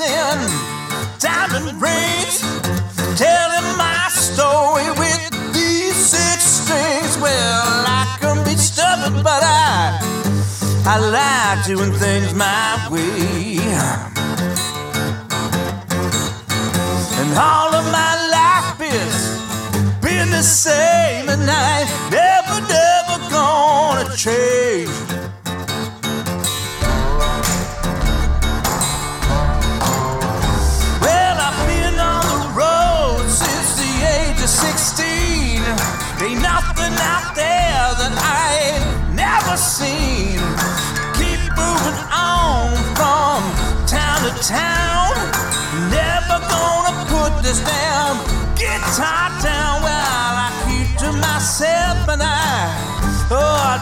and diamond rings. Telling my story with these six strings. Well, I can be stubborn, but I I like doing things my way.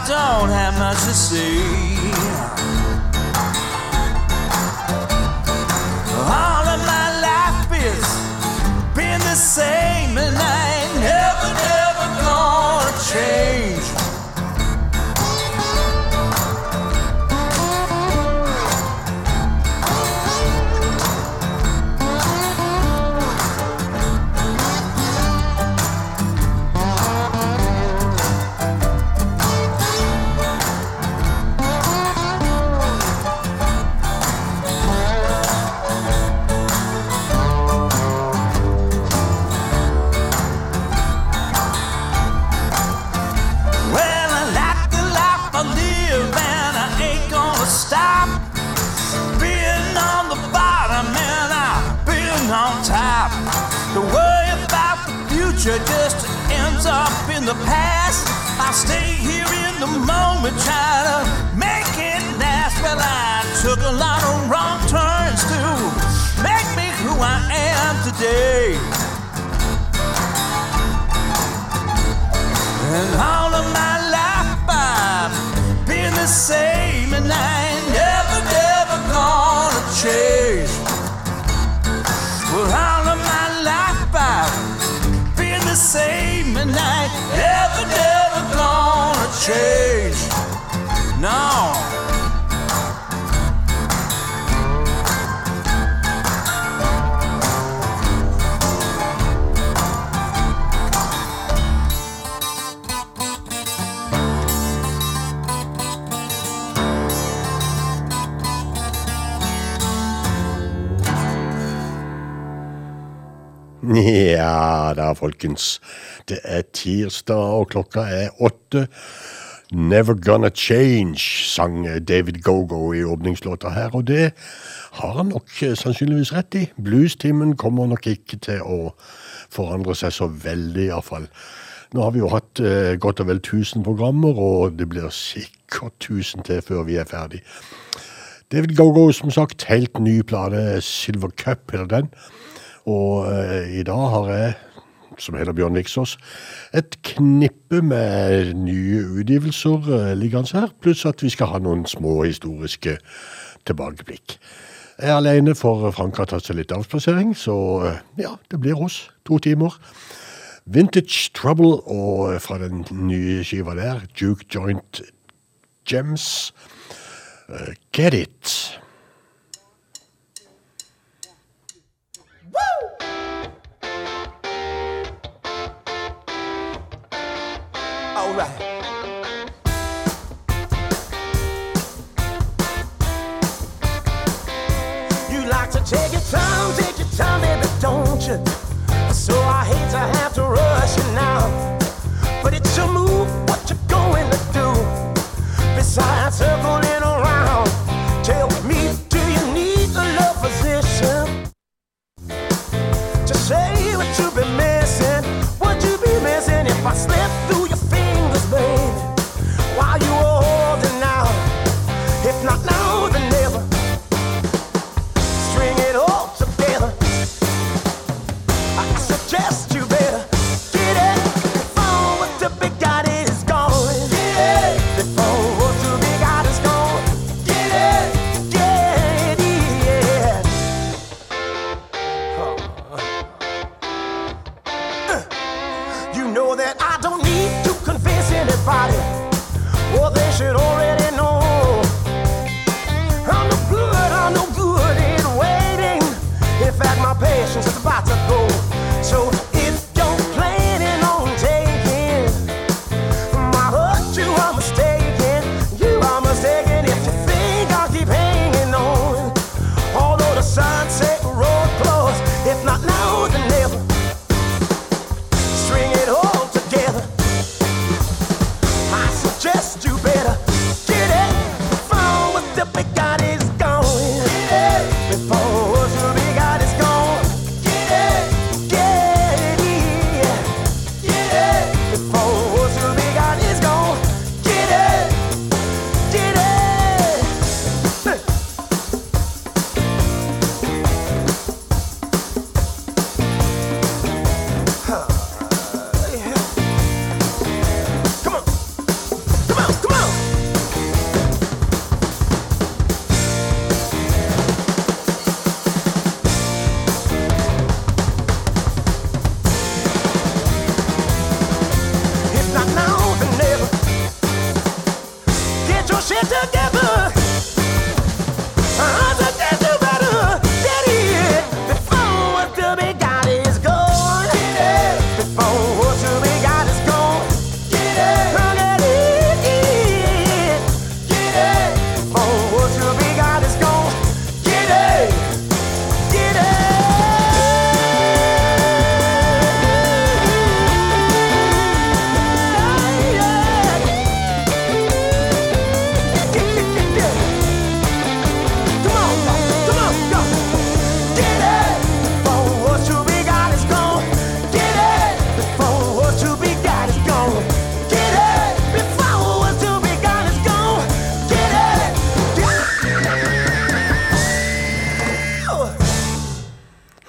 Don't have much to say. day. Da, folkens. Det er tirsdag, og klokka er åtte. Never Gonna Change, sang David Gogo i åpningslåta her, og det har han nok eh, sannsynligvis rett i. Bluestimen kommer nok ikke til å forandre seg så veldig, iallfall. Nå har vi jo hatt eh, godt og vel 1000 programmer, og det blir sikkert 1000 til før vi er ferdig. David Gogo, som sagt, helt ny plate, Silver Cup heter den. Og eh, i dag har jeg, som heter Bjørn Viksås, et knippe med nye utgivelser eh, liggende her, pluss at vi skal ha noen små historiske tilbakeblikk. Jeg er alene, for Frank har tatt seg litt avspasering, så eh, ja, det blir oss. To timer. Vintage Trouble, og fra den nye skiva der, Duke Joint Gems, eh, Get It. Besides circling around, tell me, do you need a love physician? To say what you've been missing, what you be missing if I slip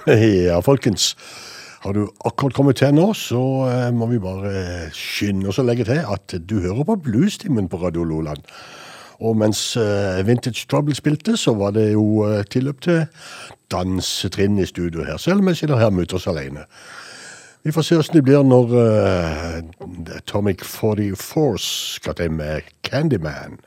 ja, folkens. Har du akkurat kommet til nå, så eh, må vi bare skynde oss å legge til at du hører på Bluestimen på Radio Loland. Og mens eh, Vintage Trouble spilte, så var det jo eh, tilløp til dansetrinn i studio her, selv om jeg sitter her mutters alene. Vi får se åssen det blir når Atomic 44 Force skal til med Candyman.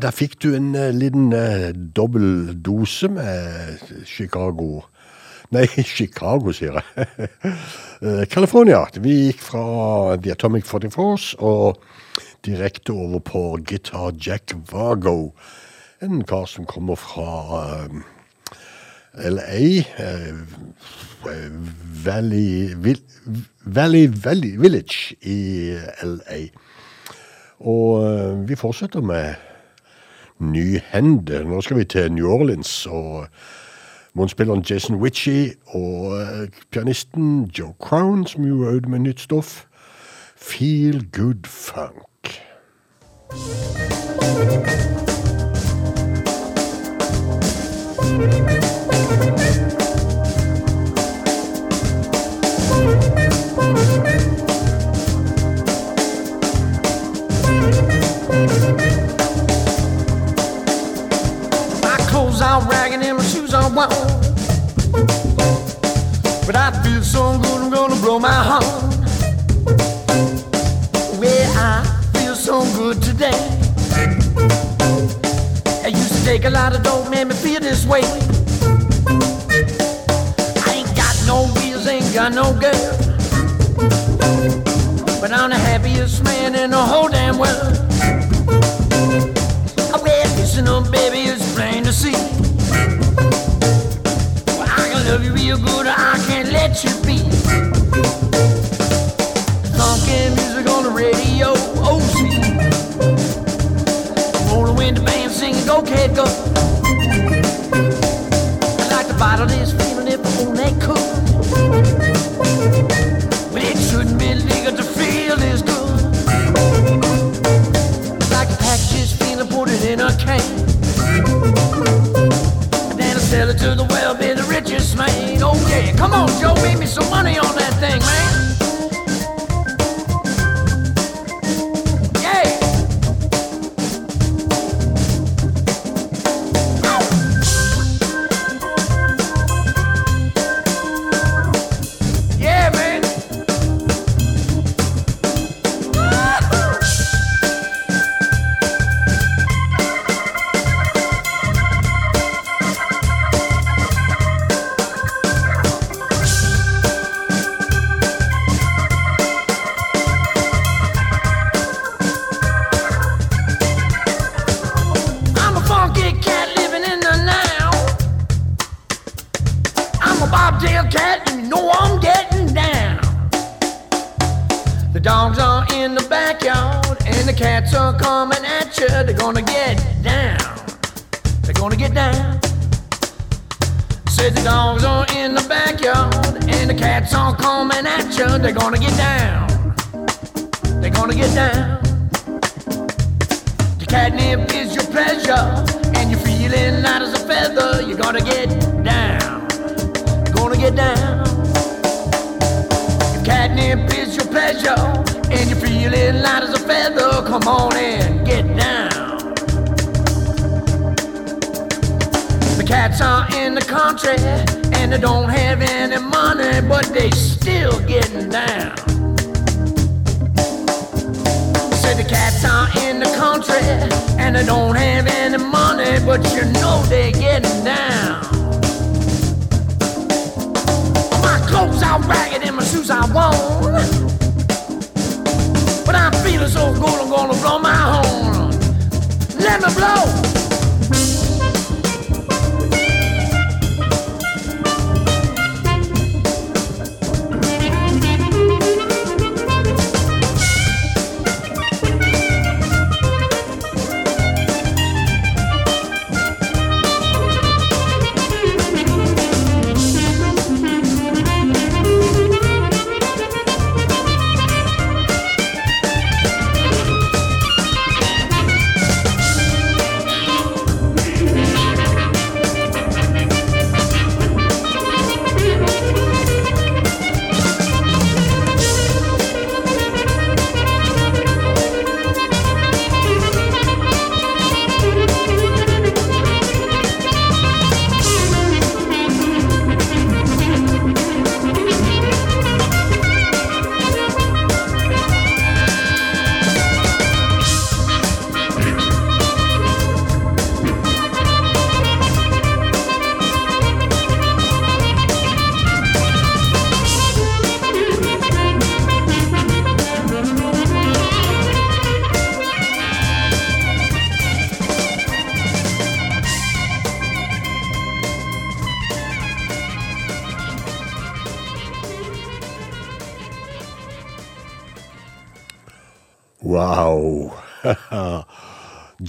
Der fikk du en uh, liten uh, dobbel dose med Chicago. Nei, Chicago, sier jeg. Eh, California. Vi gikk fra The Atomic 44s og direkte over på Guitar Jack Vago. En kar som kommer fra eh, LA. eh, eh, Valley, Valley, Valley Village i LA. Og eh, vi fortsetter med ny hende. Nå skal vi til New Orleans, og månespilleren Jason Witchie og eh, pianisten Joe Crown, som jo er med nytt stoff. Feel Good Funk. My are ragged and my shoes are worn. But I feel so good, I'm gonna blow my horn. Well, I feel so good today. I used to take a lot of dope, made me feel this way. I ain't got no wheels, ain't got no girl. But I'm the happiest man in the whole damn world. I well, listen up, baby, to see. Well, I can love you real good, I can't let you be. Funky music on the radio, see. Rolling with the band singing, go, kid, go. I like to bottle this feeling if I only could. Come on, Joe, made me some money on that thing, man.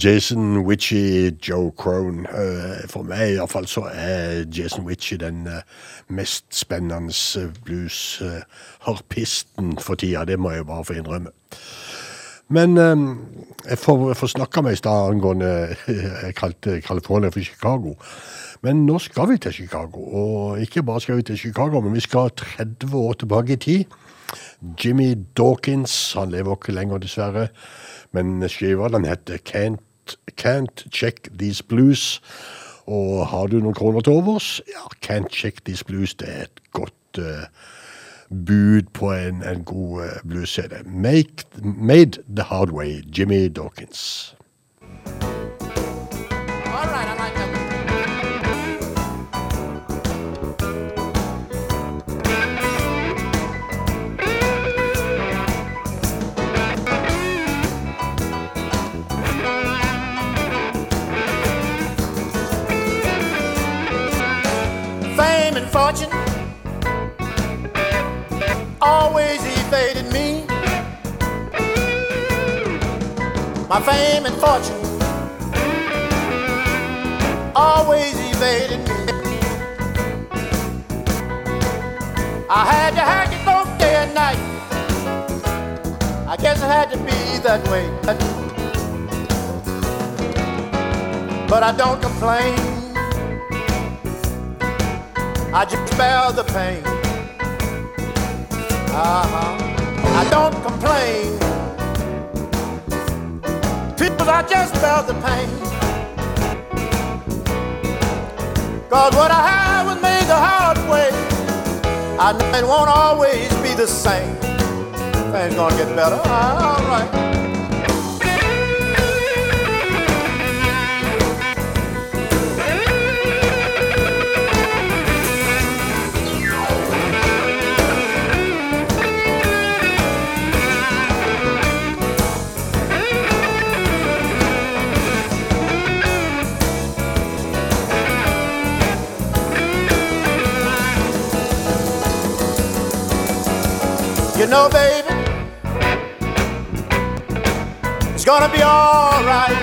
Jason Witchy, Joe Crone. Eh, For meg iallfall så er Jason Witchy den eh, mest spennende bluesharpisten for tida. Det må jeg bare få innrømme. Men eh, jeg får, får snakka meg i stad angående Jeg kalte California for Chicago. Men nå skal vi til Chicago. Og ikke bare skal vi til Chicago, men vi skal 30 år tilbake i tid. Jimmy Dawkins, han lever ikke lenger dessverre, men skiva den heter Can't, Can't Check These Blues. Og har du noen kroner til overs? Ja, Can't Check These Blues, det er et godt uh, bud på en, en god uh, blues-CD. Made the Hard Way, Jimmy Dawkins. All right, Fame and fortune always evaded me. My fame and fortune always evaded me. I had to hack it both day and night. I guess it had to be that way. But I don't complain. I just bear the pain. Uh-huh. I don't complain. People, I just felt the pain. Cause what I had was made the hard way. I know it won't always be the same. Things gonna get better. All right. You know, baby, it's gonna be alright.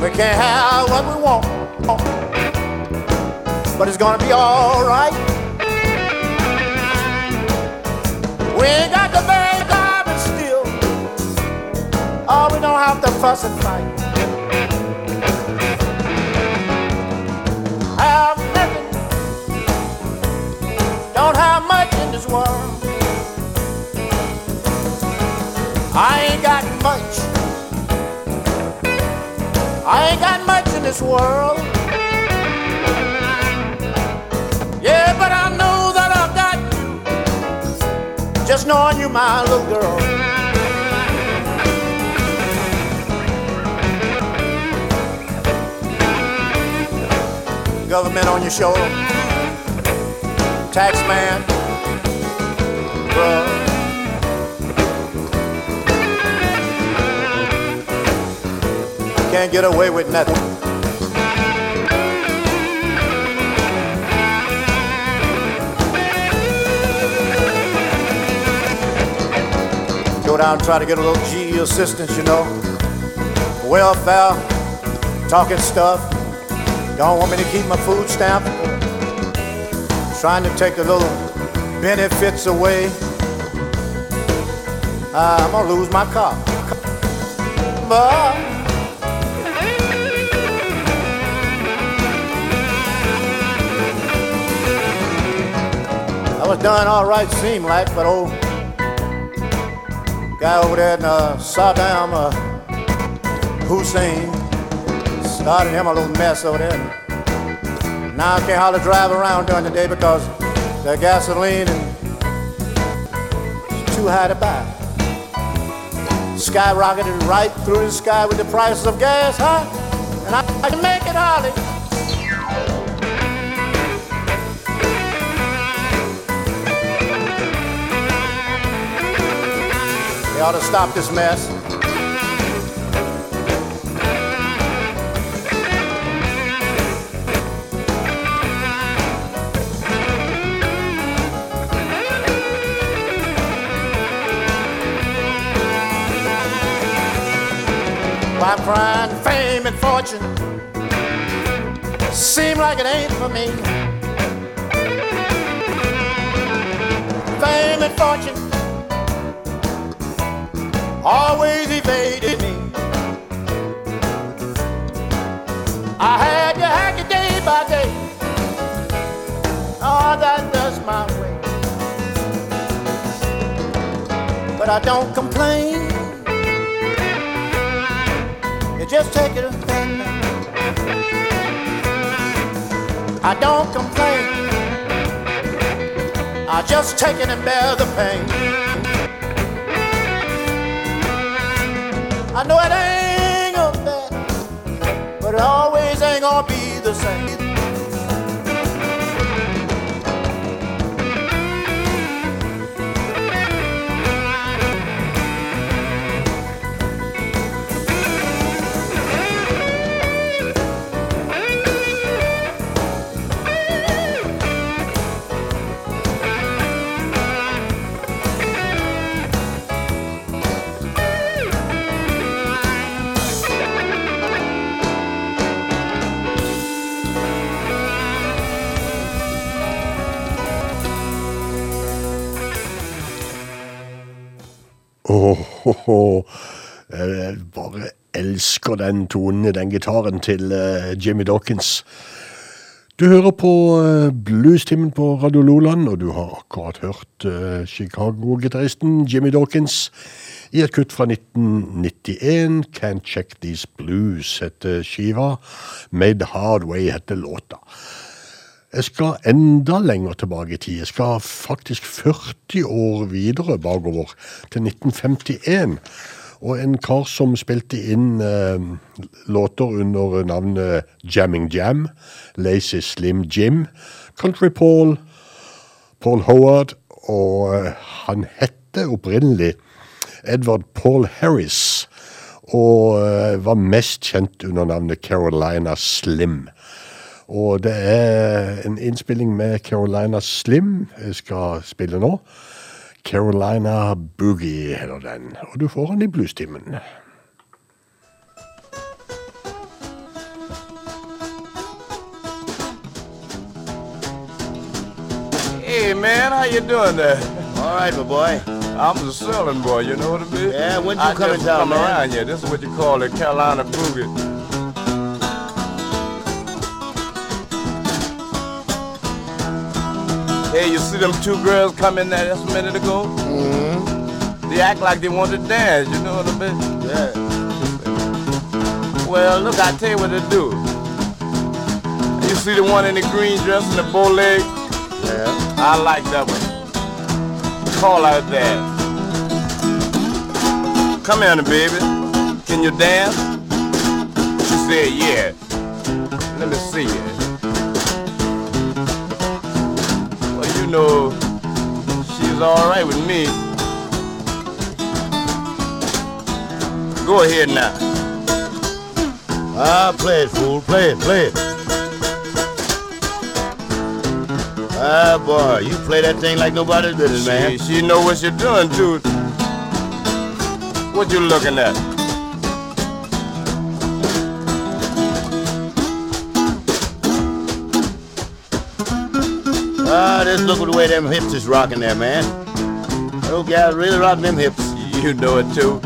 We can't have what we want, but it's gonna be alright. We ain't got the bad diamond still. Oh, we don't have to fuss and fight. Don't much in this world. I ain't got much. I ain't got much in this world. Yeah, but I know that I've got you. Just knowing you, my little girl. Government on your shoulder tax man. Bruh. Can't get away with nothing. Go down and try to get a little GE assistance, you know. Welfare, talking stuff. Don't want me to keep my food stamp trying to take a little benefits away. Uh, I'm gonna lose my car. But I was done all right, seemed like, but old guy over there in uh, Saddam uh, Hussein started him a little mess over there. Now I can't hardly drive around during the day because the gasoline it's too high to buy. Skyrocketed right through the sky with the prices of gas, huh? And I, I can make it hardly. They ought to stop this mess. Pride, fame, and fortune seem like it ain't for me. Fame and fortune always evaded me. I had to hack it day by day. Oh, that does my way. But I don't complain. Just take it and bend. I don't complain. I just take it and bear the pain. I know it ain't gonna better, but it always ain't gonna be the same. Åh, jeg bare elsker den tonen i den gitaren til eh, Jimmy Dawkins. Du hører på eh, Bluestimen på Radio Loland, og du har akkurat hørt eh, Chicago-gitaristen Jimmy Dawkins i et kutt fra 1991. Can't Check These Blues heter skiva. Made Hard Way heter låta. Jeg skal enda lenger tilbake i tid. Jeg skal faktisk 40 år videre bakover, til 1951. Og en kar som spilte inn eh, låter under navnet Jamming Jam, Lazy Slim Jim, Country Paul, Paul Howard, og eh, han hette opprinnelig Edward Paul Harris, og eh, var mest kjent under navnet Carolina Slim. Og det er en innspilling med Carolina Slim jeg skal spille nå. Carolina Boogie heter den, og du får den i bluestimen. Hey man, how you doing there? All right, my boy. I'm the selling boy, you know what I mean? Yeah, when you I coming down, man? around here. This is what you call the Carolina Boogie. Hey, you see them two girls come in there just a minute ago? Mm-hmm. They act like they want to dance, you know what I mean? Yeah. Well, look, I tell you what to do. You see the one in the green dress and the bow leg? Yeah. I like that one. Call out there. Come here, baby. Can you dance? She said, yeah. Let me see it. You know, she's all right with me. Go ahead now. Ah, play it, fool. Play it, play it. Ah, boy, you play that thing like nobody's business, man. She, she know what you're doing, too. What you looking at? Ah, just look at the way them hips is rocking there, man. Those guys really rocking them hips. You know it, too.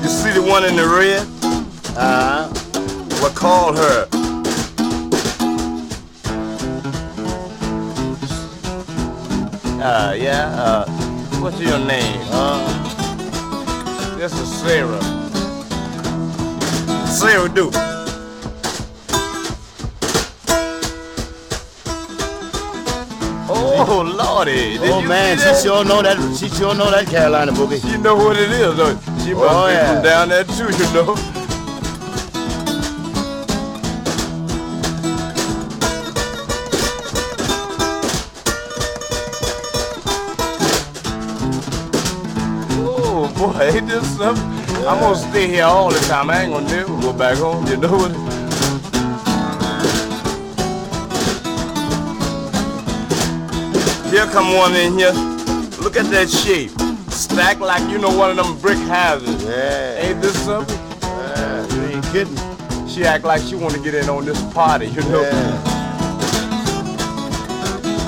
You see the one in the red? Uh-huh. What call her? Uh, yeah, uh, what's your name? Uh, This is Sarah. Sarah do. Oh, eh? Did oh, you man, she sure know that. She sure know that Carolina boogie. She know what it is, though. She must Oh, be yeah. from down there, too, you know. Oh, boy, ain't this something? I'm gonna stay here all the time. I ain't gonna never go back home, you know what? Here come one in here. Look at that shape. Stacked like you know one of them brick houses. Yeah. Ain't this something? yeah, you ain't kidding. She act like she want to get in on this party, you know. Yeah.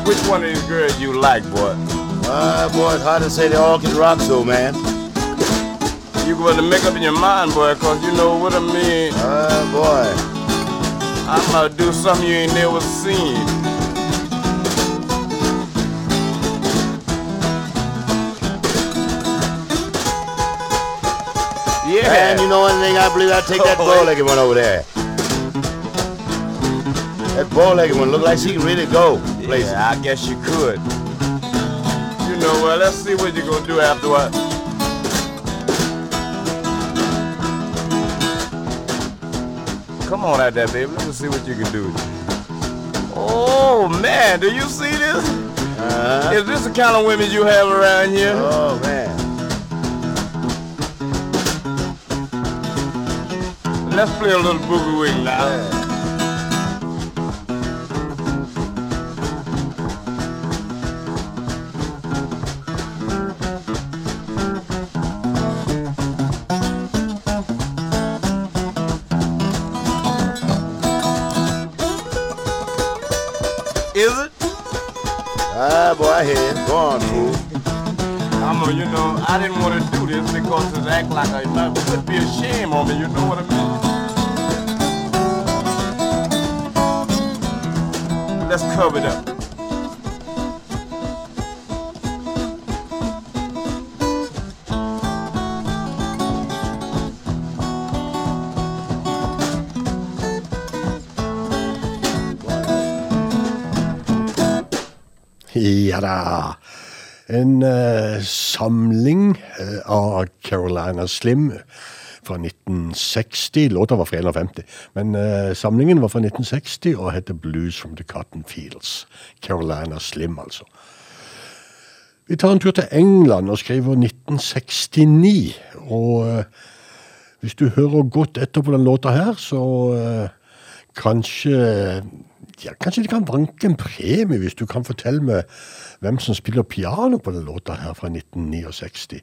Which one of these girls you like, boy? Ah, boy, it's hard to say they all can rock so, man. You to make up in your mind, boy, cause you know what I mean. Ah, boy. I'm gonna do something you ain't never seen. Yeah. And you know one thing, I believe I'll take that Oh, bow-legged one over there. That bow-legged one look like she can really go places. Yeah, I guess you could. You know what? Let's see what you're gonna do afterward. Come on out there, baby. Let me see what you can do. Oh man, do you see this? Uh-huh. Is this the kind of women you have around here? Oh, man. Let's play a little boogie wing now. Is it? Ah, boy, I hear it. Go on, fool. I'm a, you know, I didn't want to do this because it act like a, it would be a shame on me. You know what I mean? Let's cover it up. Ja da. En eh, samling eh, av Carolina Slim fra 1960. Låta var fra 51, men uh, samlingen var fra 1960 og heter Blues from the Cotton Fields. Carolina Slim, altså. Vi tar en tur til England og skriver 1969. Og uh, hvis du hører godt etter på den låta her, så uh, kanskje ja, Kanskje de kan vanke en premie hvis du kan fortelle meg hvem som spiller piano på den låta her fra 1969.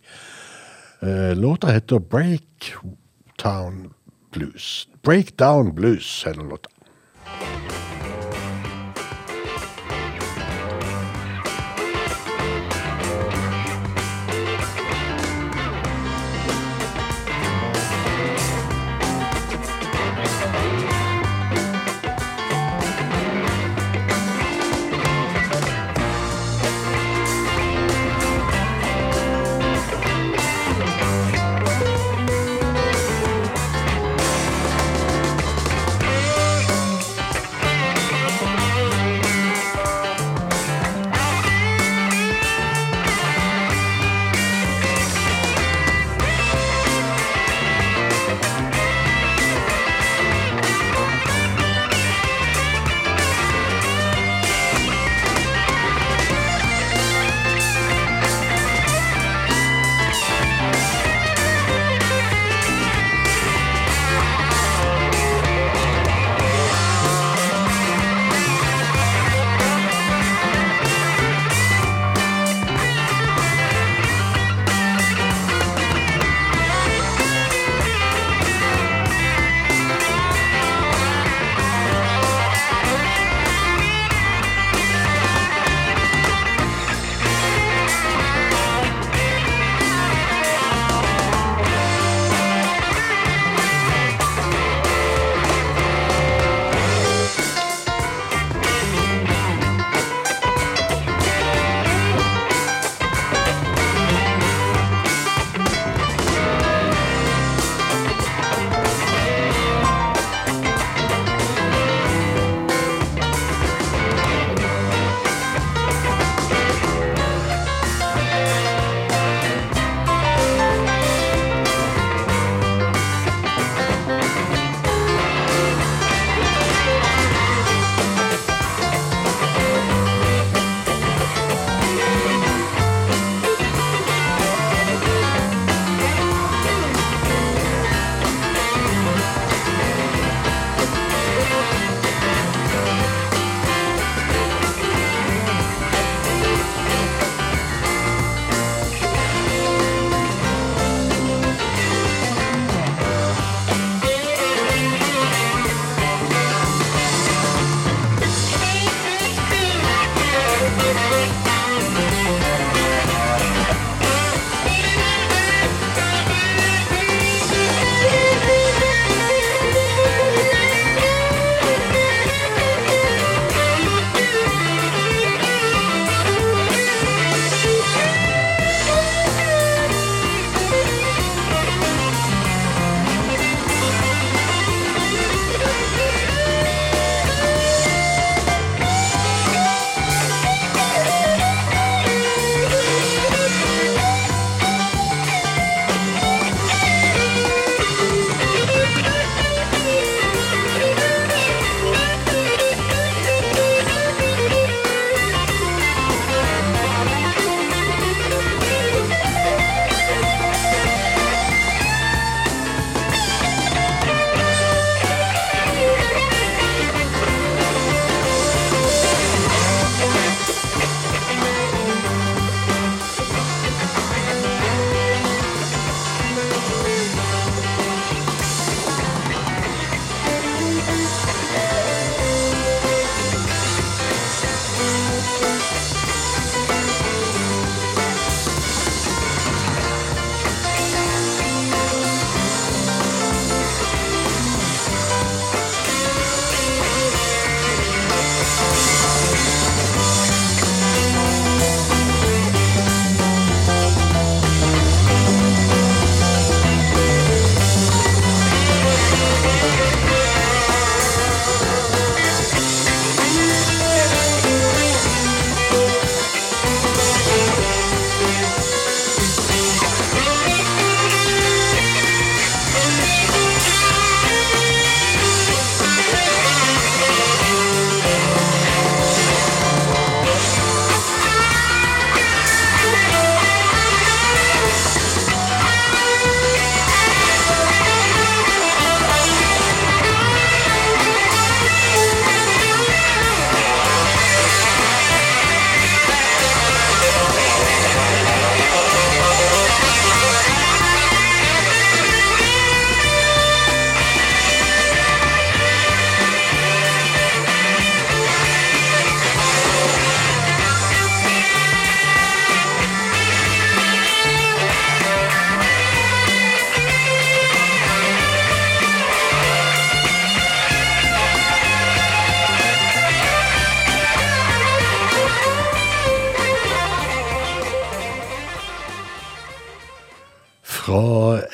Eh, låta heter Breakdown Blues. Breakdown Blues heter låta.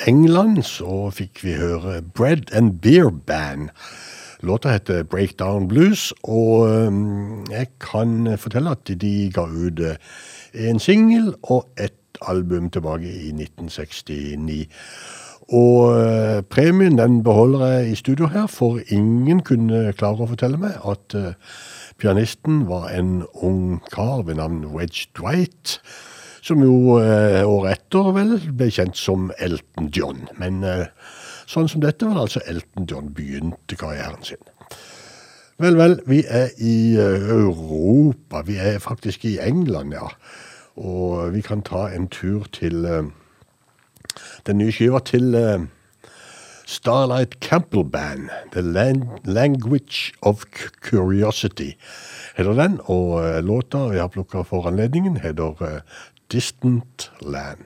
England så fikk vi høre Bread and Beer Band. Låta heter Breakdown Blues, og um, jeg kan fortelle at de ga ut eh, en singel og et album tilbake i 1969. Og eh, premien den beholder jeg i studio her, for ingen kunne klare å fortelle meg at eh, pianisten var en ung kar ved navn Wedge Dwight som jo eh, året etter vel ble kjent som Elton John. Men eh, sånn som dette var det altså Elton John begynte karrieren sin. Vel, vel, vi er i eh, Europa. Vi er faktisk i England, ja. Og vi kan ta en tur til eh, den nye skiva til eh, Starlight Campbell Band, The Language of Curiosity, heter den. Og eh, låta vi har plukka for anledningen, heter distant land.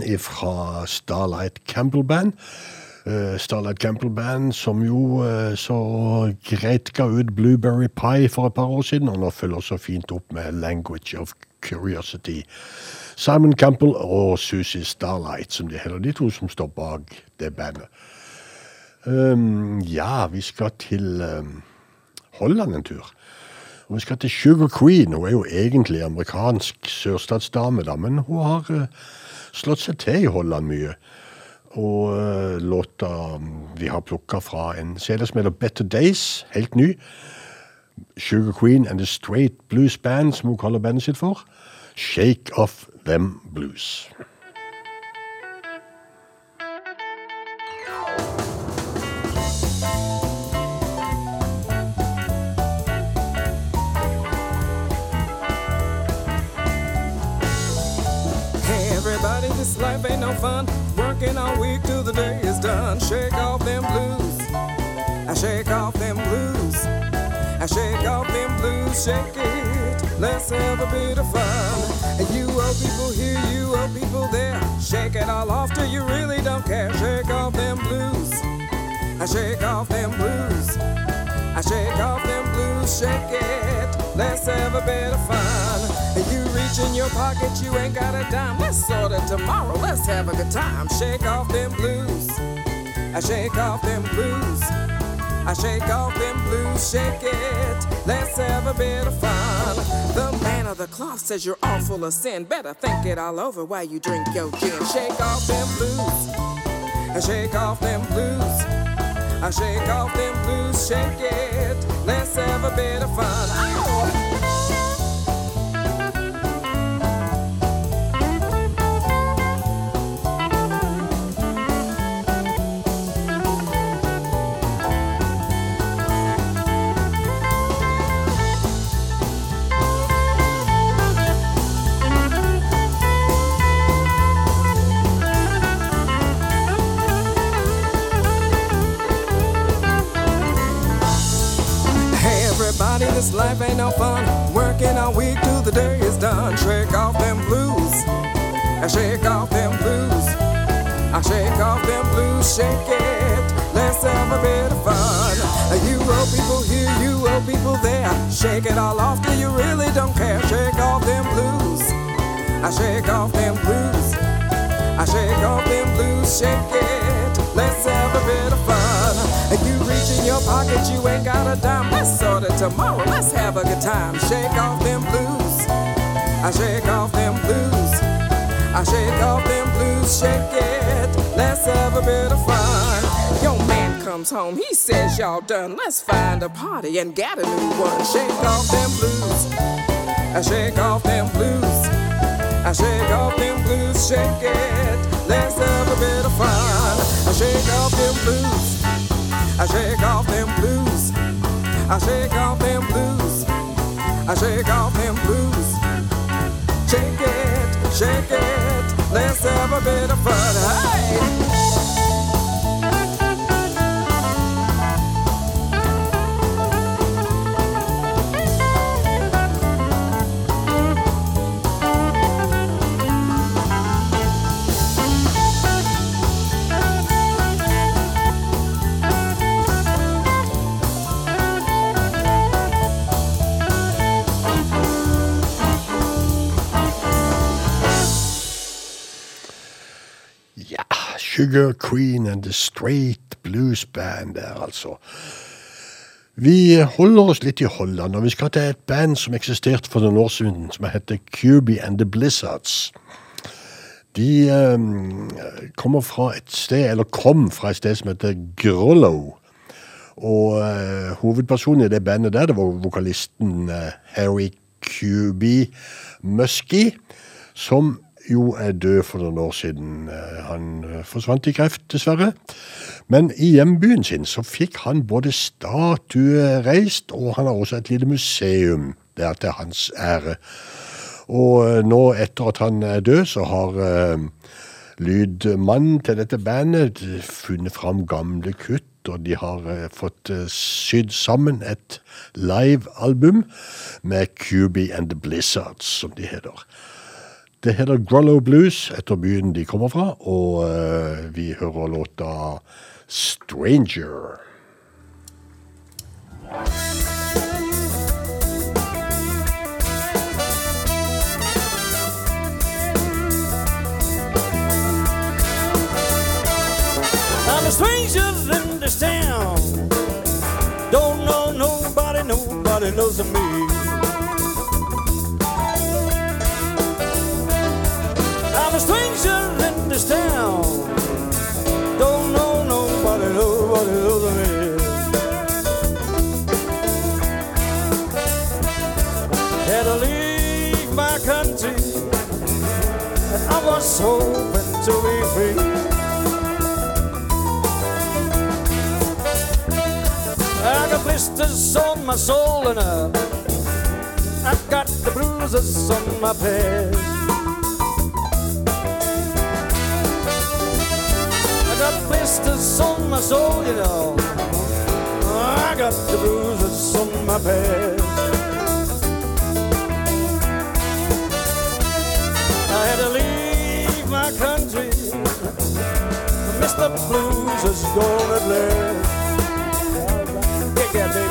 Band fra Starlight Campbell Band. Eh, Starlight Campbell Band som jo eh, så greit ga ut Blueberry Pie for et par år siden, og nå følger så fint opp med Language of Curiosity. Simon Campbell og Susie Starlight, som de heller de to som står bak det bandet. Um, ja, vi skal til um, Holland en tur. Og vi skal til Sugar Queen. Hun er jo egentlig amerikansk sørstatsdame, da, men hun har uh, slått seg til i Holland mye. Og eh, låta vi har plukka fra en CD som heter Better Days, helt ny. Sugar Queen and The Straight Blues Band, som hun kaller bandet sitt for. Shake Off Them Blues. No fun. Working all week till the day is done. Shake off them blues. I shake off them blues. I shake off them blues. Shake it. Let's have a bit of fun. And you old people here, you old people there. Shake it all off till you really don't care. Shake off them blues. I shake off them blues. I shake off them blues, shake it. Let's have a bit of fun. You reach in your pocket, you ain't got a dime. Let's sort it tomorrow. Let's have a good time. Shake off them blues. I shake off them blues. I shake off them blues, shake it. Let's have a bit of fun. The man of the cloth says you're all full of sin. Better think it all over while you drink your gin. Shake off them blues. I shake off them blues. I shake off them blues, shake it. Let's have a bit of fun. This life ain't no fun. Working all week till the day is done. Shake off them blues. I shake off them blues. I shake off them blues, shake it. Let's have a bit of fun. You old people here, you old people there. Shake it all off till you really don't care. Shake off them blues. I shake off them blues. I shake off them blues, shake it. Let's have a bit of fun. In your pocket, you ain't got a dime. Let's sort it tomorrow. Let's have a good time. Shake off them blues. I shake off them blues. I shake off them blues, shake it. Let's have a bit of fun. Your man comes home, he says y'all done. Let's find a party and get a new one. Shake off them blues. I shake off them blues. I shake off them blues, shake it. Let's have a bit of fun. I shake off them blues. I shake off them blues. I shake off them blues. I shake off them blues. Shake it, shake it. Let's have a bit of fun. Hey! Sugar Queen and The Straight Blues Band der, altså. Vi holder oss litt i Holland, og vi skal til et band som eksisterte for noen år siden, som heter QB and The Blizzards. De um, kommer fra et sted, eller kom fra et sted som heter Grollo. Og uh, hovedpersonen i det bandet der, det var vokalisten uh, Harry QB Muskie, som jo er død for noen år siden. Eh, Han eh, forsvant i kreft, dessverre. Men i hjembyen sin så fikk han både statue reist, og han har også et lite museum der til hans ære. Og eh, nå, etter at han er død, så har lydmannen til dette bandet funnet fram gamle kutt, og de har fått sydd sammen et live-album med Cuby and the Blizzards, som de heter. Det heter Grollo Blues etter byen de kommer fra, og uh, vi hører låta 'Stranger'. I'm a stranger in this town. Don't know nobody, nobody knows me. A stranger in this town. Don't know nobody, nobody knows me. Had to leave my country, and I was hoping to be free. I got blisters on my soul and uh, I got the bruises on my past. Blisters on my soul, you know. Ah, I got the bruises on my past. I had to leave my country. Mr. Blues is gonna last. Yeah,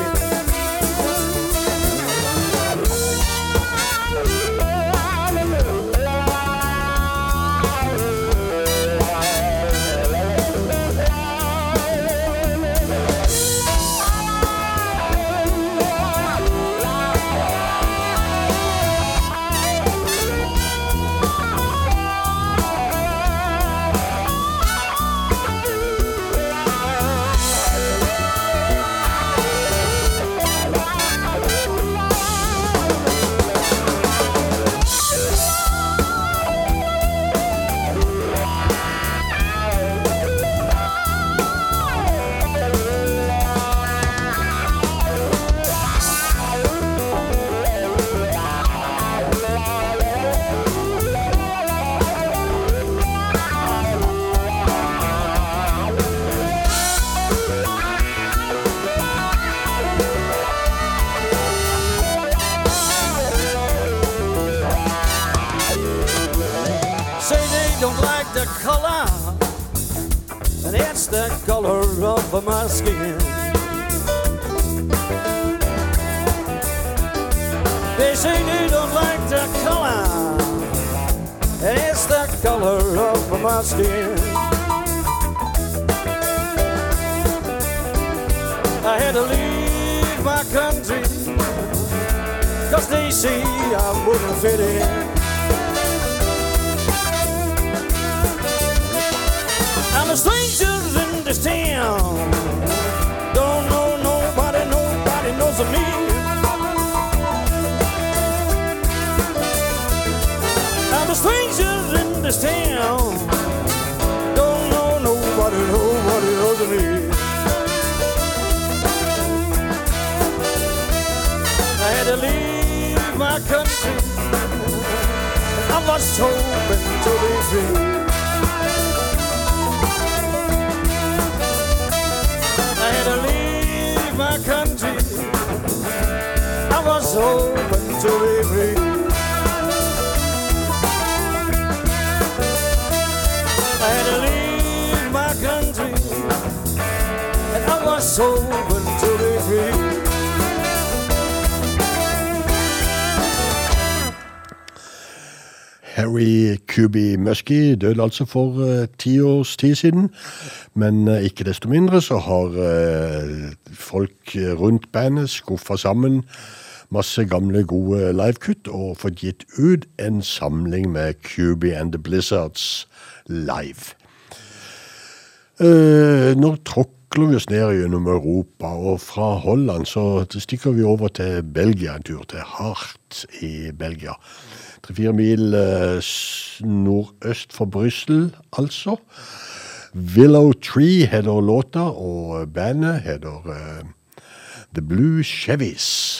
of my skin. They say they don't like the color, and it's the color of my skin. I had to leave my country, cause they see I wouldn't fit in. Don't know nobody, nobody knows of me. I'm a stranger in this town. Don't know nobody, nobody knows of me. I had to leave my country. I was hoping to be free. My country. I was hoping to be free. I had to leave my country, and I was hoping to be free. Harry Kubi Muskie døde altså for eh, ti års tid siden. Men eh, ikke desto mindre så har eh, folk rundt bandet skuffa sammen masse gamle, gode livekutt og fått gitt ut en samling med Kubi and the Blizzards live. Eh, nå tråkler vi oss ned gjennom Europa, og fra Holland så stikker vi over til Belgia en tur, til Hart i Belgia. Tre-fire mil eh, nordøst for Brussel, altså. Willow Tree heter låta, og bandet heter eh, The Blue Chevys.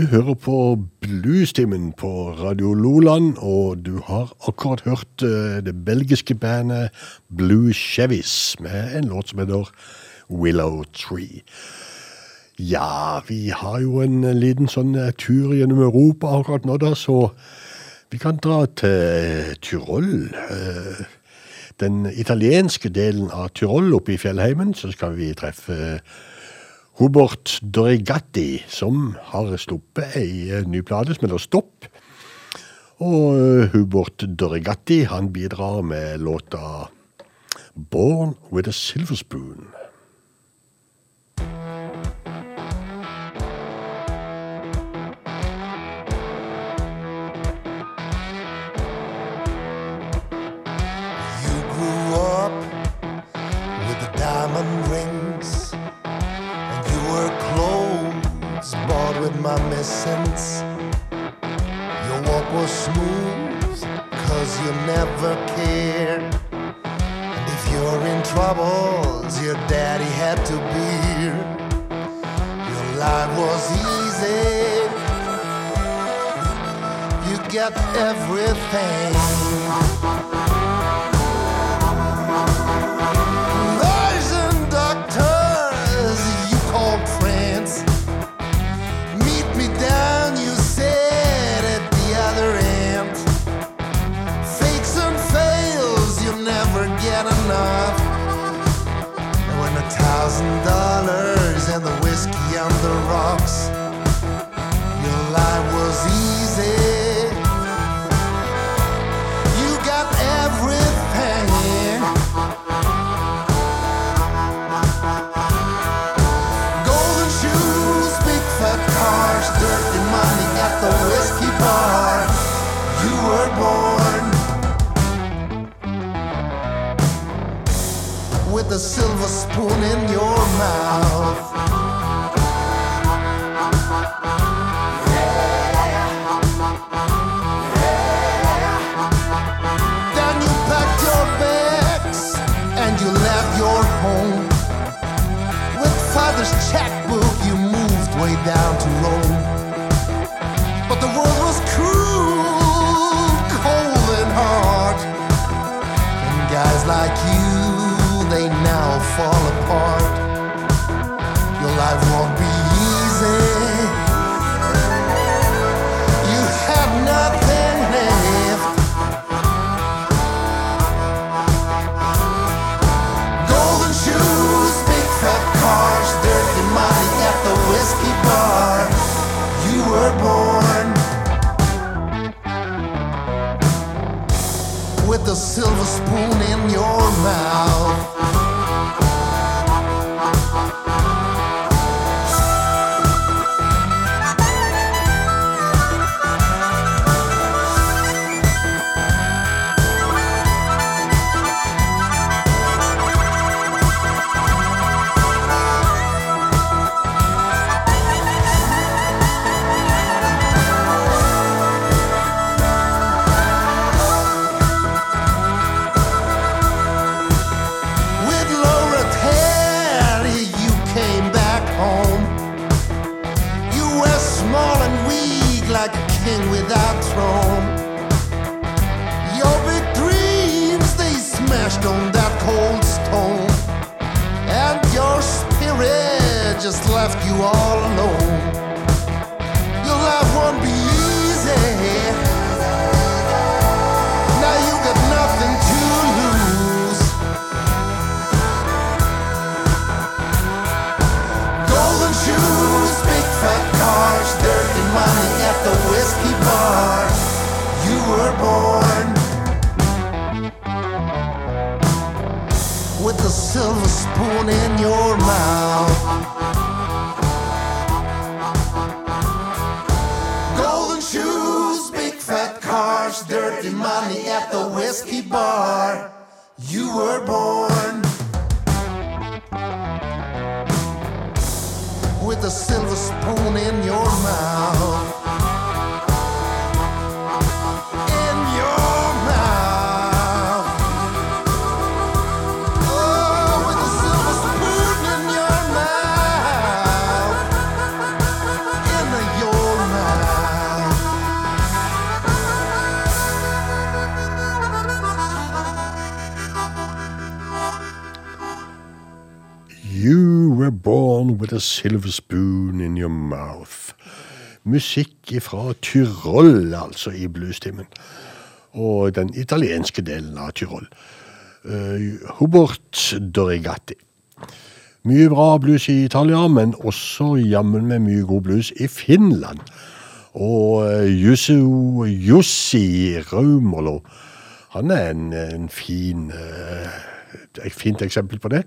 Du hører på Bluestimen på Radio Loland, og du har akkurat hørt eh, det belgiske bandet Blue Chevis med en låt som heter Willow Tree. Ja, vi har jo en liten sånn eh, tur gjennom Europa akkurat nå, da, så vi kan dra til Tyrol. Eh, Den italienske delen av Tyrol oppe i fjellheimen, så skal vi treffe Hubert Dregatti, som har sluppet ei eh, ny plate som heter Stopp. Og eh, Hubert Dregatti han bidrar med låta Born with a Silver Spoon. Bought with. Your walk was smooth, cause you never cared. And if you're in troubles, your daddy had to bear. Your life was easy. You get everything. On king without throne. Your big dreams, they smashed on that cold stone. And your spirit just left you all alone. Spoon in your mouth. Golden shoes, big fat cars, dirty money at the whiskey bar. You were born. with a silver spoon in your mouth. Born with a silver spoon in your mouth. Musikk fra Tyrol, altså, i bluestimen. Og den italienske delen av Tyrol. Uh, Hubert Dorigatti. Mye bra blues i Italia, men også jammen med mye god blues i Finland. Og eh, Jussi, Jussi Raumolo, han er en, en fin eh, et fint eksempel på det.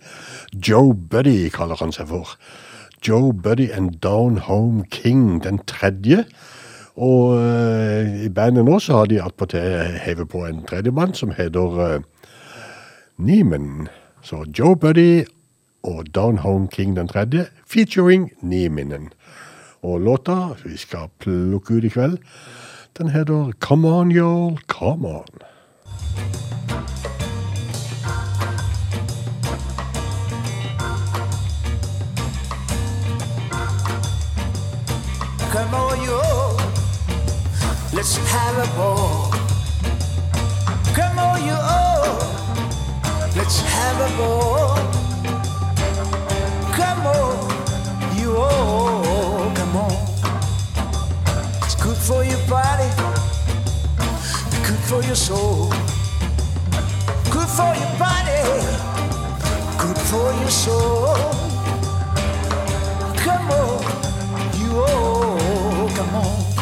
Joe Buddy kaller han seg for. Joe Buddy and Down Home King den tredje. Og uh, i bandet nå så har de attpåtil hevet på en tredjemann som heter uh, Neiman. Så Joe Buddy og Down Home King den tredje, featuring Nieminen. Og låta vi skal plukke ut i kveld, den heter Come On Y'all, Come On. Come on, you. Let's have a ball. Come on, you. Let's have a ball. Come on, you. Come on. It's good for your body. Good for your soul. Good for your body. Good for your soul. Come on, you. Oh, come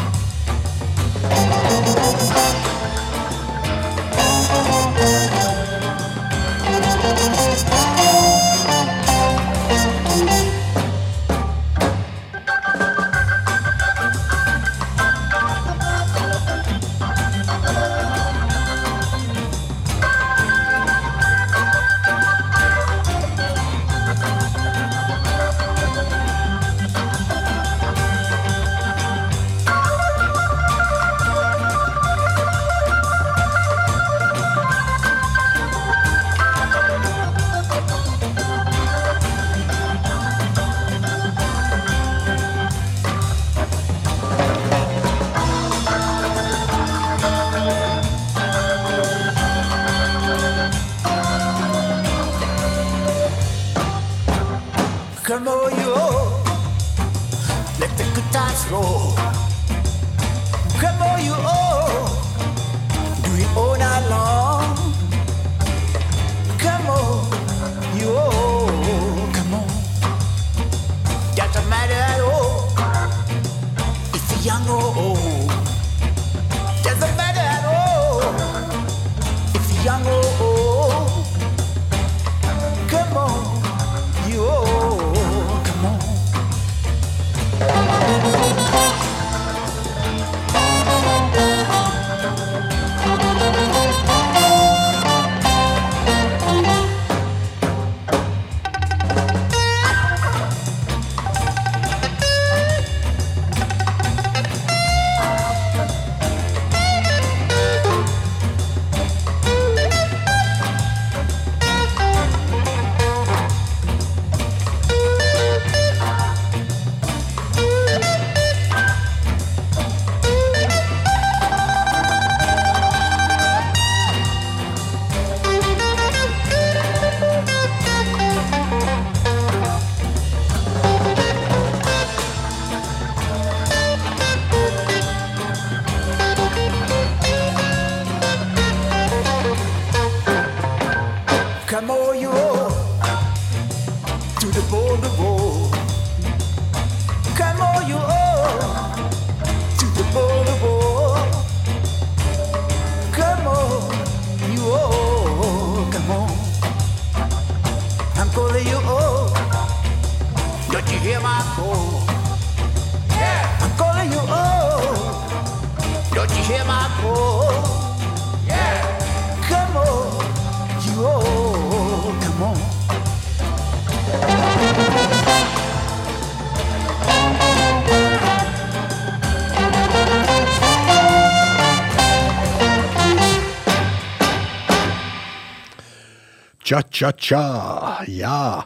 cha-cha. Ja.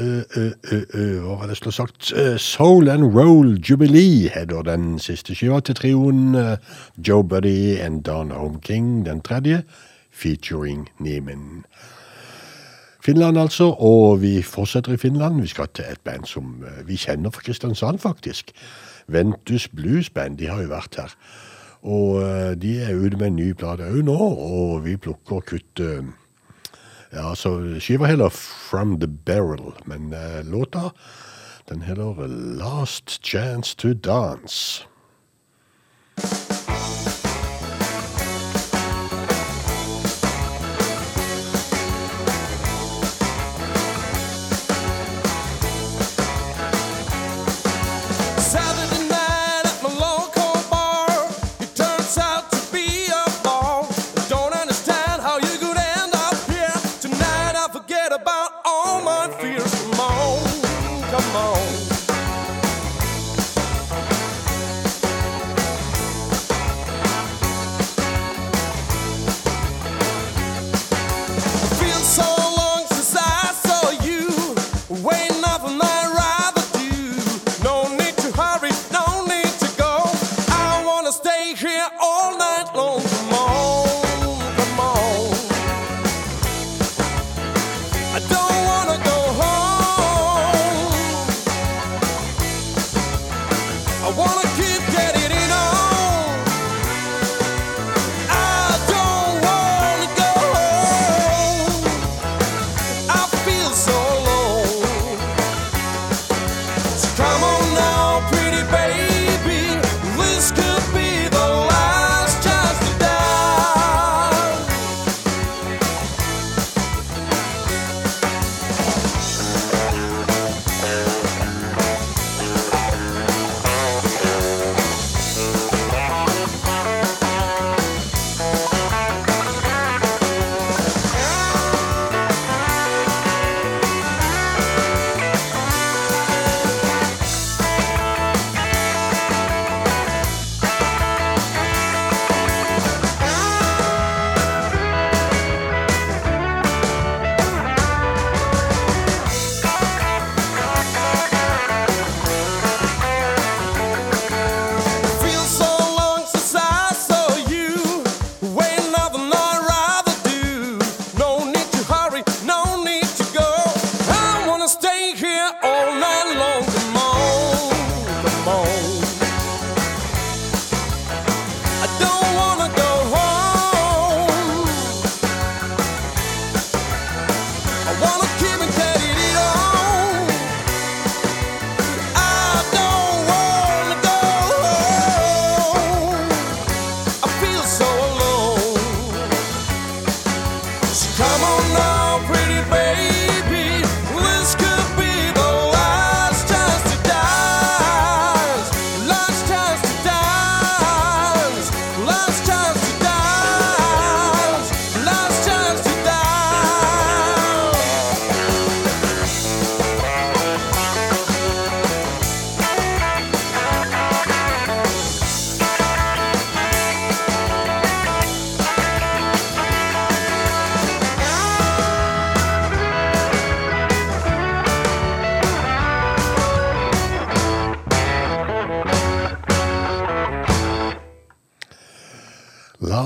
Uh, uh, uh, hva var det som sagt? Eh, Soul and Roll Jubilee heter den siste skiva til trioen. Eh, Joe Buddy and Don Homking den tredje, featuring Neiman. Finland, altså. Og vi fortsetter i Finland. Vi skal til et band som eh, vi kjenner fra Kristiansand, faktisk. Ventus Blues Band. De har jo vært her. Og de er ute med en ny plate òg nå, og vi plukker og kutt ja, så skiva heller 'From The Barrel', men eh, låta den heller 'Last Chance To Dance'.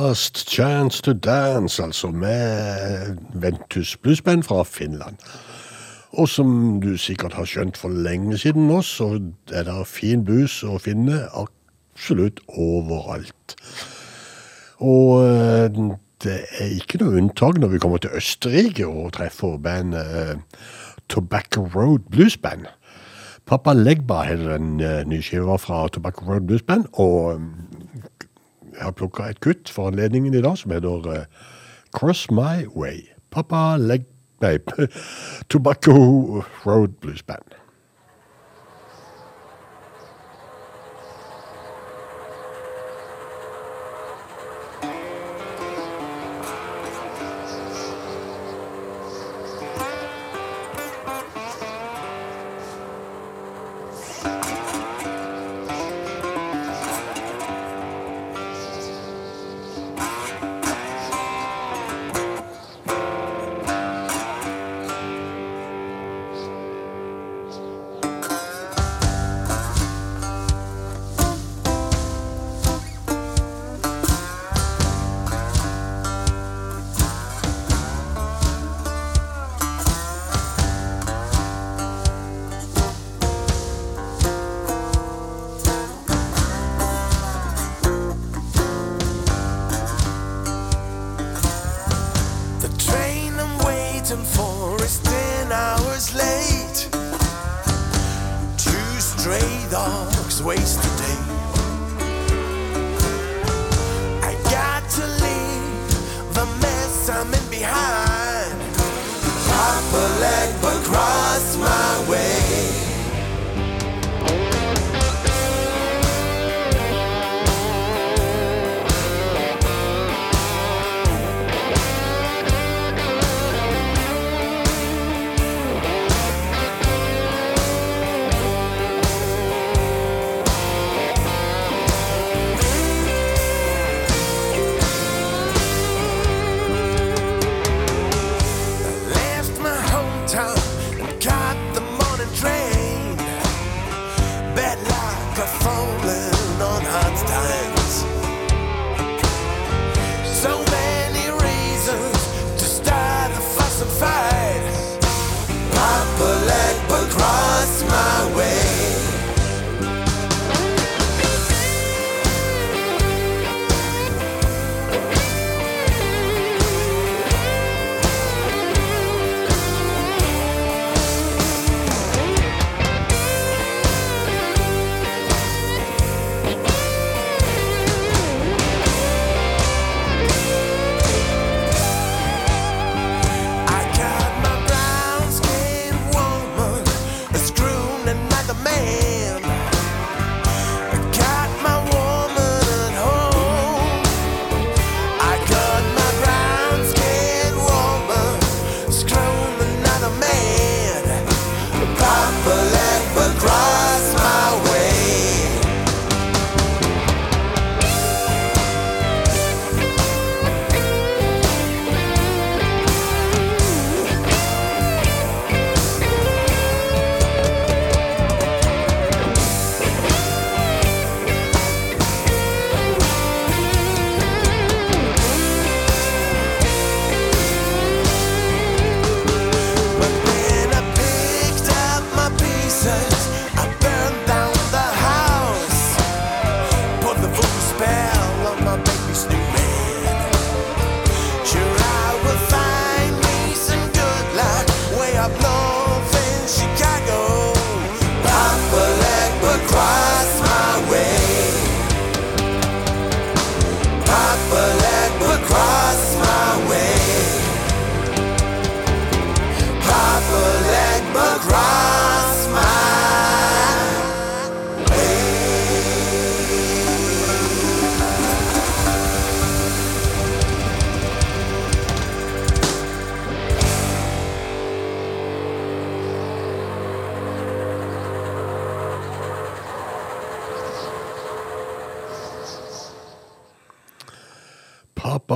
Last Chance to Dance, altså med Ventus Bluesband fra Finland. Og som du sikkert har skjønt for lenge siden nå, så er det fin blues å finne absolutt overalt. Og eh, det er ikke noe unntak når vi kommer til Østerrike og treffer bandet eh, Tobacco Road Blues Band. Papa Legba heter en eh, ny skive fra Tobacco Road Blues Band. og jeg har plukka et kutt for anledningen i dag som heter eh, Cross My Way. Papa Leg... Nei, Tobacco Road Blues Band.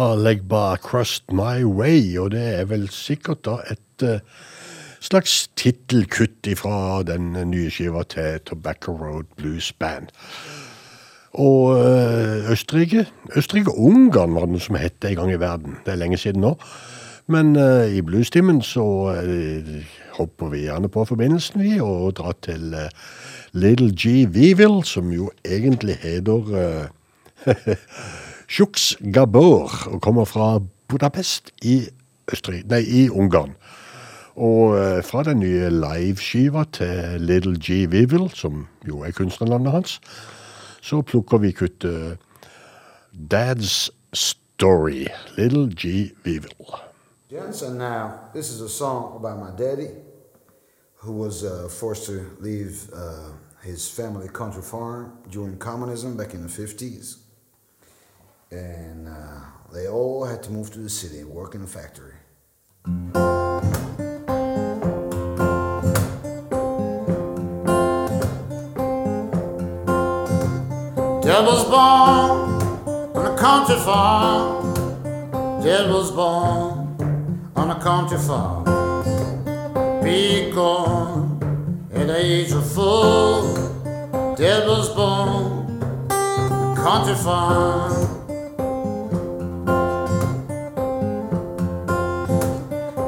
Papa Legba Crust My Way, og det er vel sikkert da et uh, slags tittelkutt fra den nye skiva til Tobacco Road Blues Band. Og eh, Østerrike Østerrike-Ungarn var det noe som het det en gang i verden. Det er lenge siden nå. Men uh, i bluestimen så hopper vi gjerne på forbindelsen, vi, og drar til Little G. Weevil, som jo egentlig heter Sjuks Gabor, og kommer fra Budapest i, Østerrike, nei, i Ungarn. Og eh, fra den nye liveskiva til Little G. Weevil, som jo er kunstnerlandet hans, så plukker vi kuttet Dad's Story, Little G. Weevil. Jensen, now this is a song about my daddy, who was uh, forced to leave uh, his family country farm during communism back in the 50s. And uh, they all had to move to the city work in a factory. Dad was born on a country farm. Dad was born on a country farm. Big at the age of four. Dad was born on a country farm.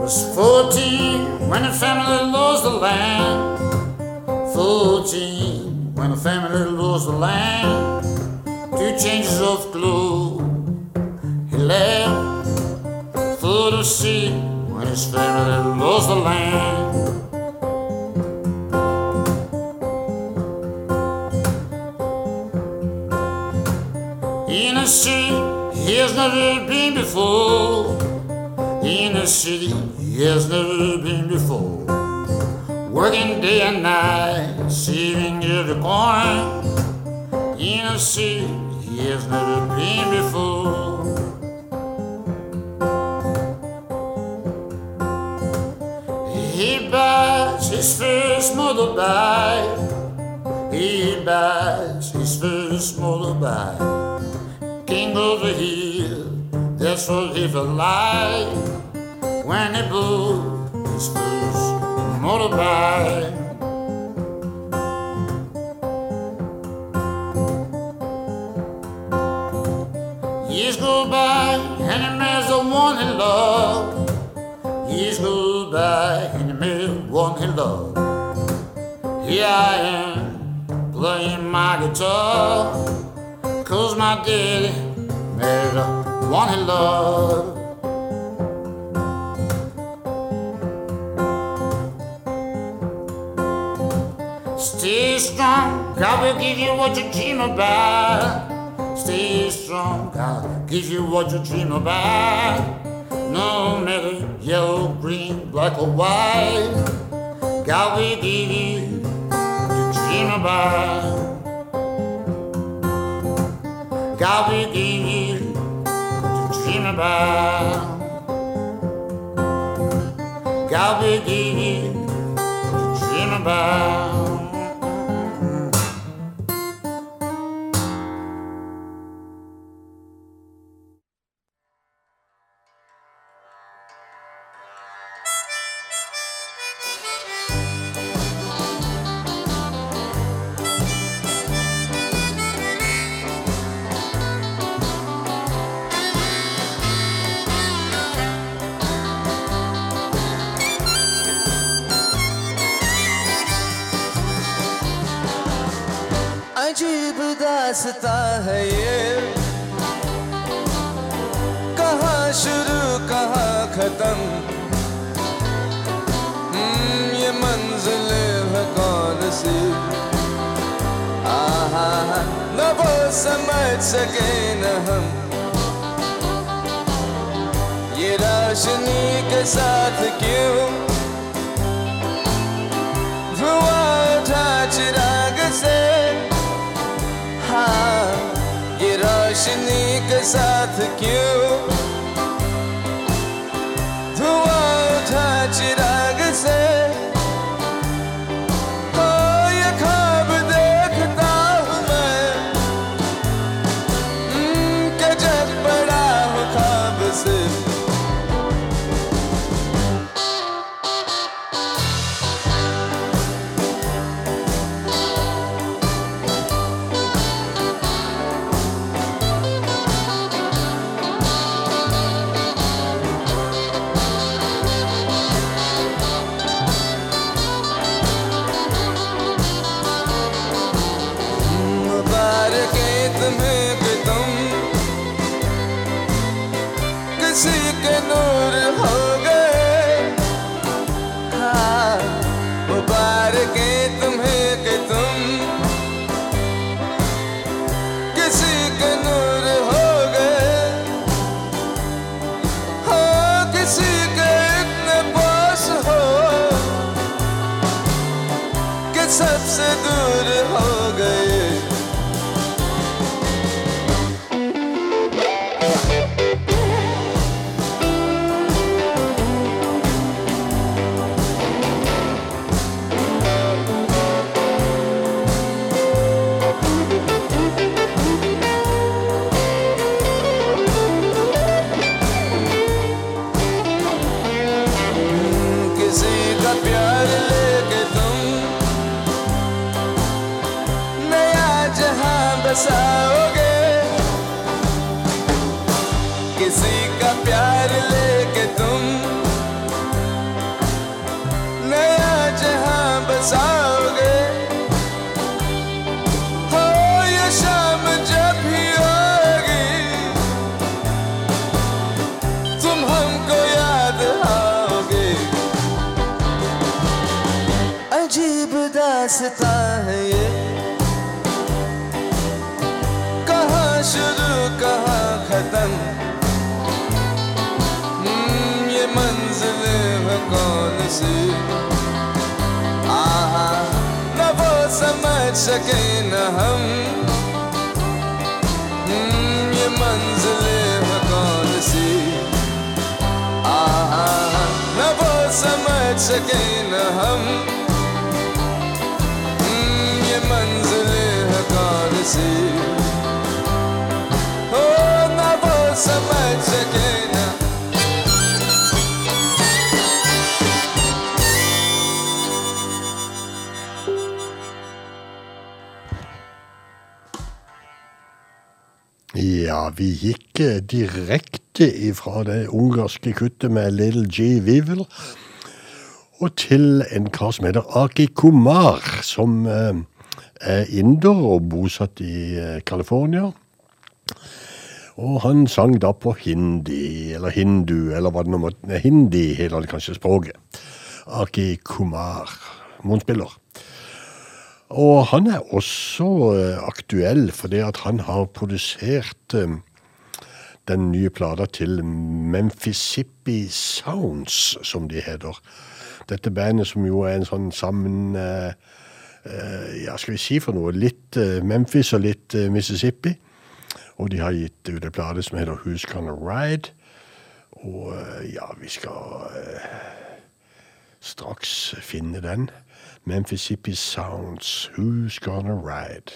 was 14 when the family lost the land. 14 when the family lost the land. Two changes of clothes he left. Full the sea when his family lost the land. In a sea he has never been before. In a city he has never been before. Working day and night, saving every coin. In a city he has never been before. He buys his first motorbike. He buys his first motorbike. King of the hill, that's what he felt like when he bought his first motorbike. Years go by and the man's the one he loved. Years go by and the man one he loved. Here I am playing my guitar. Cause my daddy married the one he loved. Stay strong, God will give you what you dream about. Stay strong, God will give you what you dream about. No matter yellow, green, black or white, God will give you what you dream about. God will give you what you dream about. God will give you what you dream about. दासता है ये। कहाँ शुरू कहाँ खत्म? हम्म, ये मंजिल है कौन सी? आहा न वो समझ सके न हम। ये रोशनी के साथ क्यों ये रोशनी के साथ क्यों Ja, vi gikk eh, direkte ifra det ungarske kuttet med Little G. Weevil og til en kar som heter Aki Kumar, som eh, er inder og bosatt i eh, California. Og han sang da på hindi, eller hindu, eller hva det nå måtte Hindi heter kanskje språket. Aki Kumar, munnspiller. Og han er også eh, aktuell fordi at han har produsert eh, den nye plata til Memphissippi Sounds, som de heter. Dette bandet som jo er en sånn sammen eh, Ja, skal vi si for noe? Litt Memphis og litt Mississippi. Og de har gitt ut en plate som heter Who's Gonna Ride. Og ja, vi skal straks finne den. Memphissippi Sounds, Who's Gonna Ride?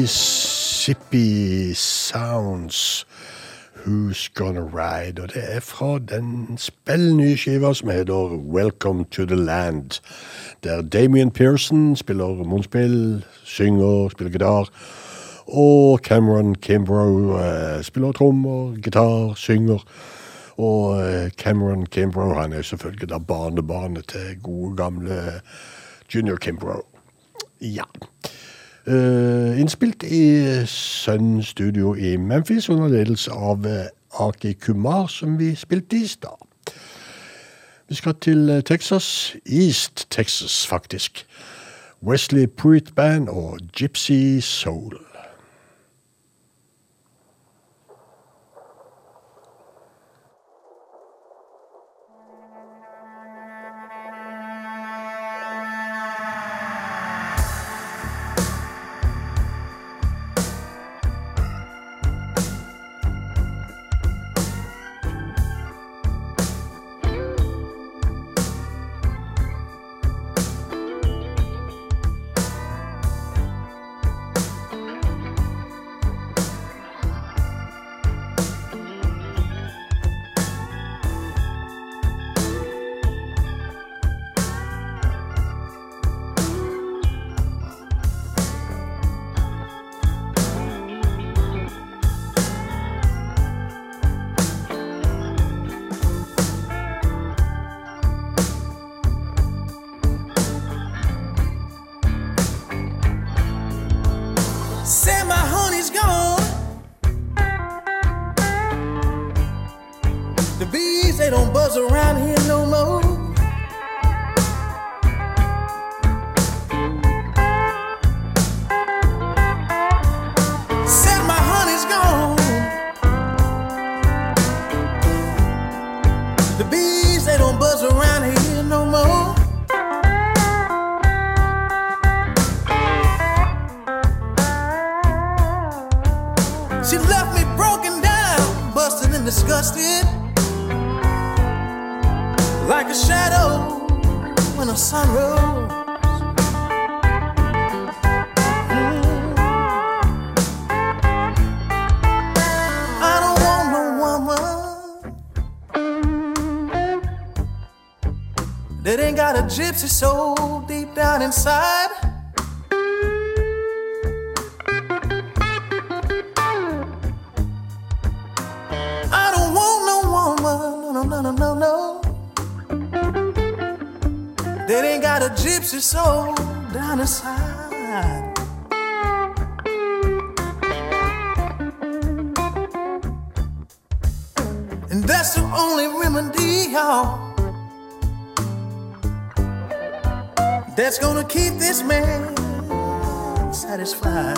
Mississippi Sounds. Who's Gonna Ride? Og det er fra den spellnye skiva som heter Welcome to the Land. Der Damien Pearson spiller munnspill, synger, spiller gitar. Og Cameron Kimbrough eh, spiller trommer, gitar, synger. Og eh, Cameron Kimbrough han er selvfølgelig da barnebarnet til gode, gamle Junior Kimbrough. Ja. Eh, innspilt i Sun Studio i Memphis under ledelse av eh, Aki Kumar, som vi spilte i stad. Vi skal til eh, Texas. East Texas, faktisk. Wesley Pruitt Band og Gypsy Soul. Gypsy soul deep down inside. I don't want no woman, no, no, no, no, no. That ain't got a gypsy soul down inside. That's gonna keep this man satisfied.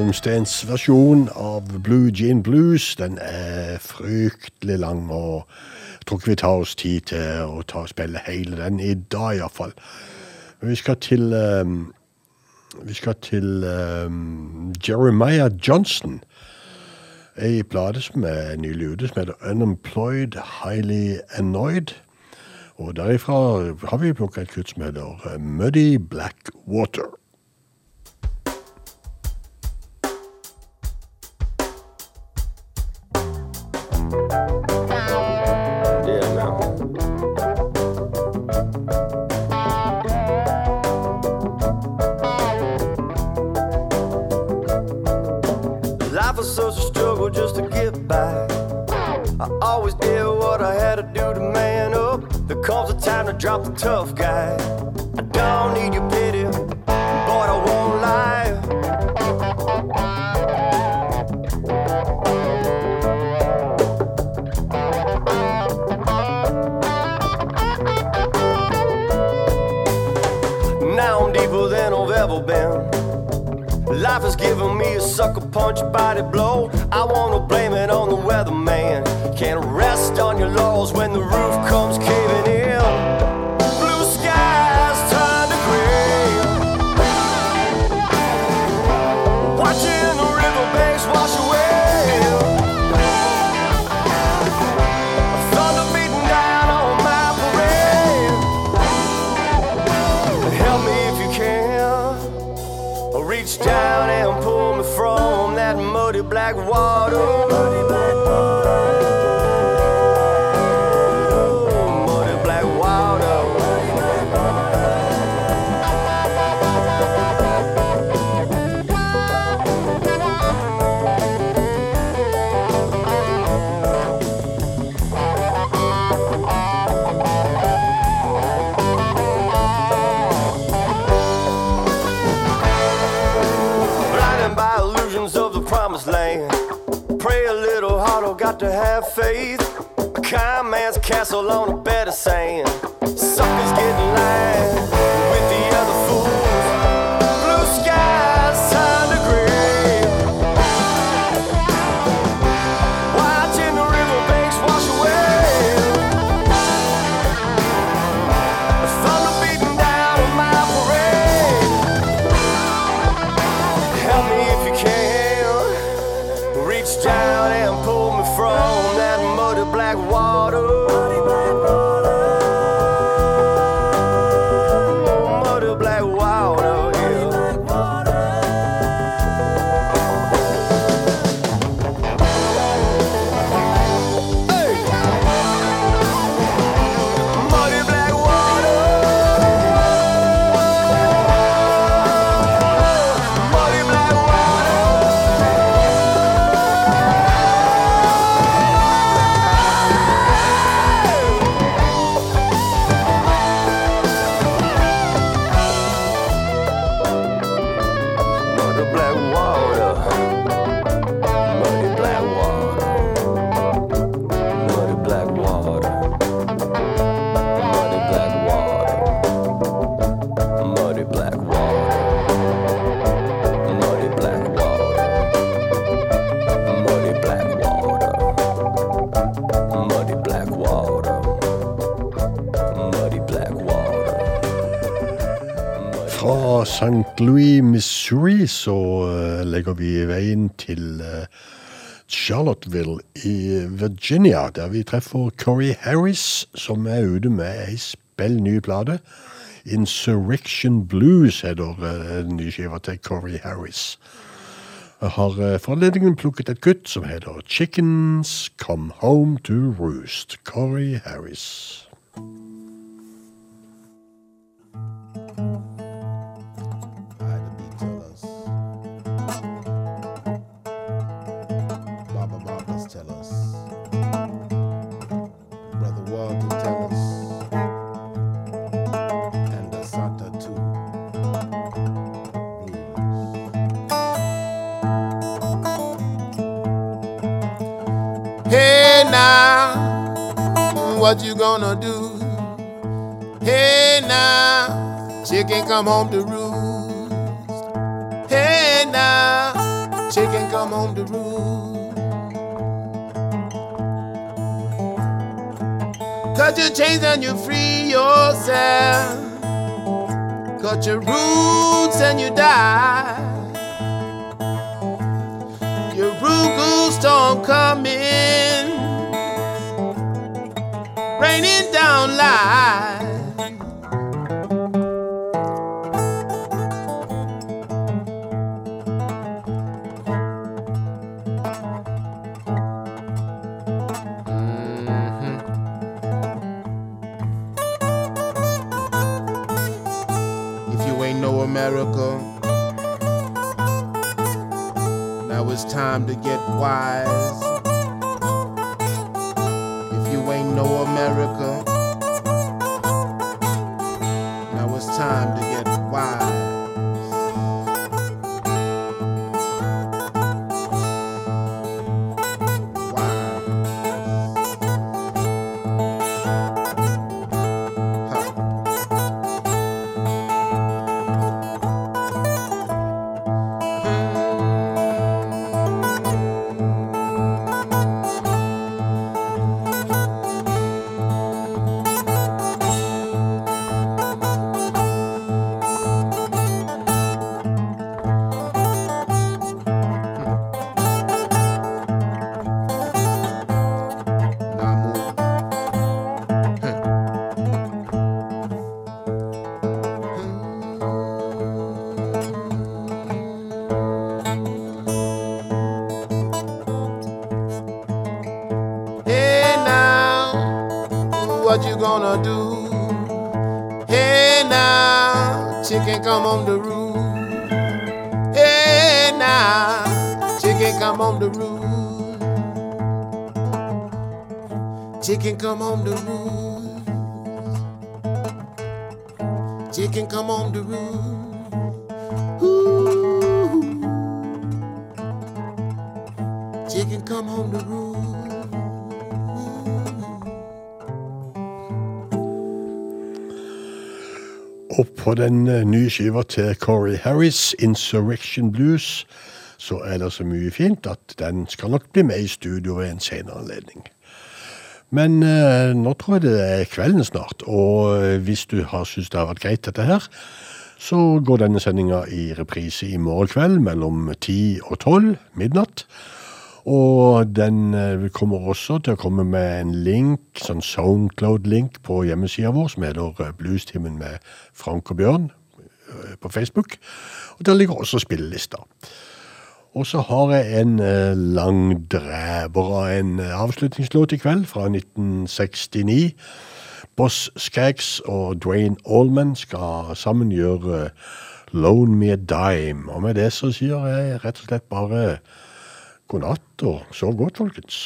Malmsteens versjon av Blue Jean Blues, den er fryktelig lang, og jeg tror ikke vi tar oss tid til å ta og spille hele den i dag, iallfall. Vi skal til um, Vi skal til um, Jeremiah Johnson. Ei plate som er nylig ute, som heter Unemployed Highly Annoyed. Og derifra har vi plukka et kutt som heter eh, Muddy Black Water. Drop the tough guy. I don't need your pity, sucker punch body blow. I wanna blame it on the weatherman. Can't rest on your laurels when the roof comes caving Reach down and pull me from that. Muddy black water. Castle on a bed of sand. St. Louis, Missouri, så eh, legger vi veien til Charlotteville i Virginia, der vi treffer Corey Harris, som er ute med ei spell ny plate. Insurrection Blues heter eh, den nye skiva til Corey Harris. Jeg har eh, for anledningen plukket et kutt som heter Chickens Come Home to Roost. Corey Harris. Gonna do? Hey now, chicken come home to roost. Hey now, chicken come home to roost. Cut your chains and you free yourself. Cut your roots and you die. Your root goose don't come coming, raining down lies. Mm-hmm. If you ain't know America, now it's time to get wise. Come on the roof. Hey now, chicken come on the roof. Chicken come on the roof. Den eh, nye skiva til Corey Harris, Insurrection Blues, så er det så mye fint at den skal nok bli med i studio ved en senere anledning. Men eh, nå tror jeg det er kvelden snart, og eh, hvis du har syntes det har vært greit dette her, så går denne sendinga i reprise i morgen kveld mellom 10 og 12 midnatt. Og den eh, kommer også til å komme med en link, sånn Soundcloud-link på hjemmesida vår, som heter eh, Bluestimen med Frank og Bjørn eh, på Facebook. Og der ligger også spillelista. Og så har jeg en lang drever av en avslutningslåt i kveld, fra 1969. Boss Skaggs og Dwayne Allman skal sammen gjøre Lone Me a Dime. Og med det så sier jeg rett og slett bare god natt og sov godt, folkens.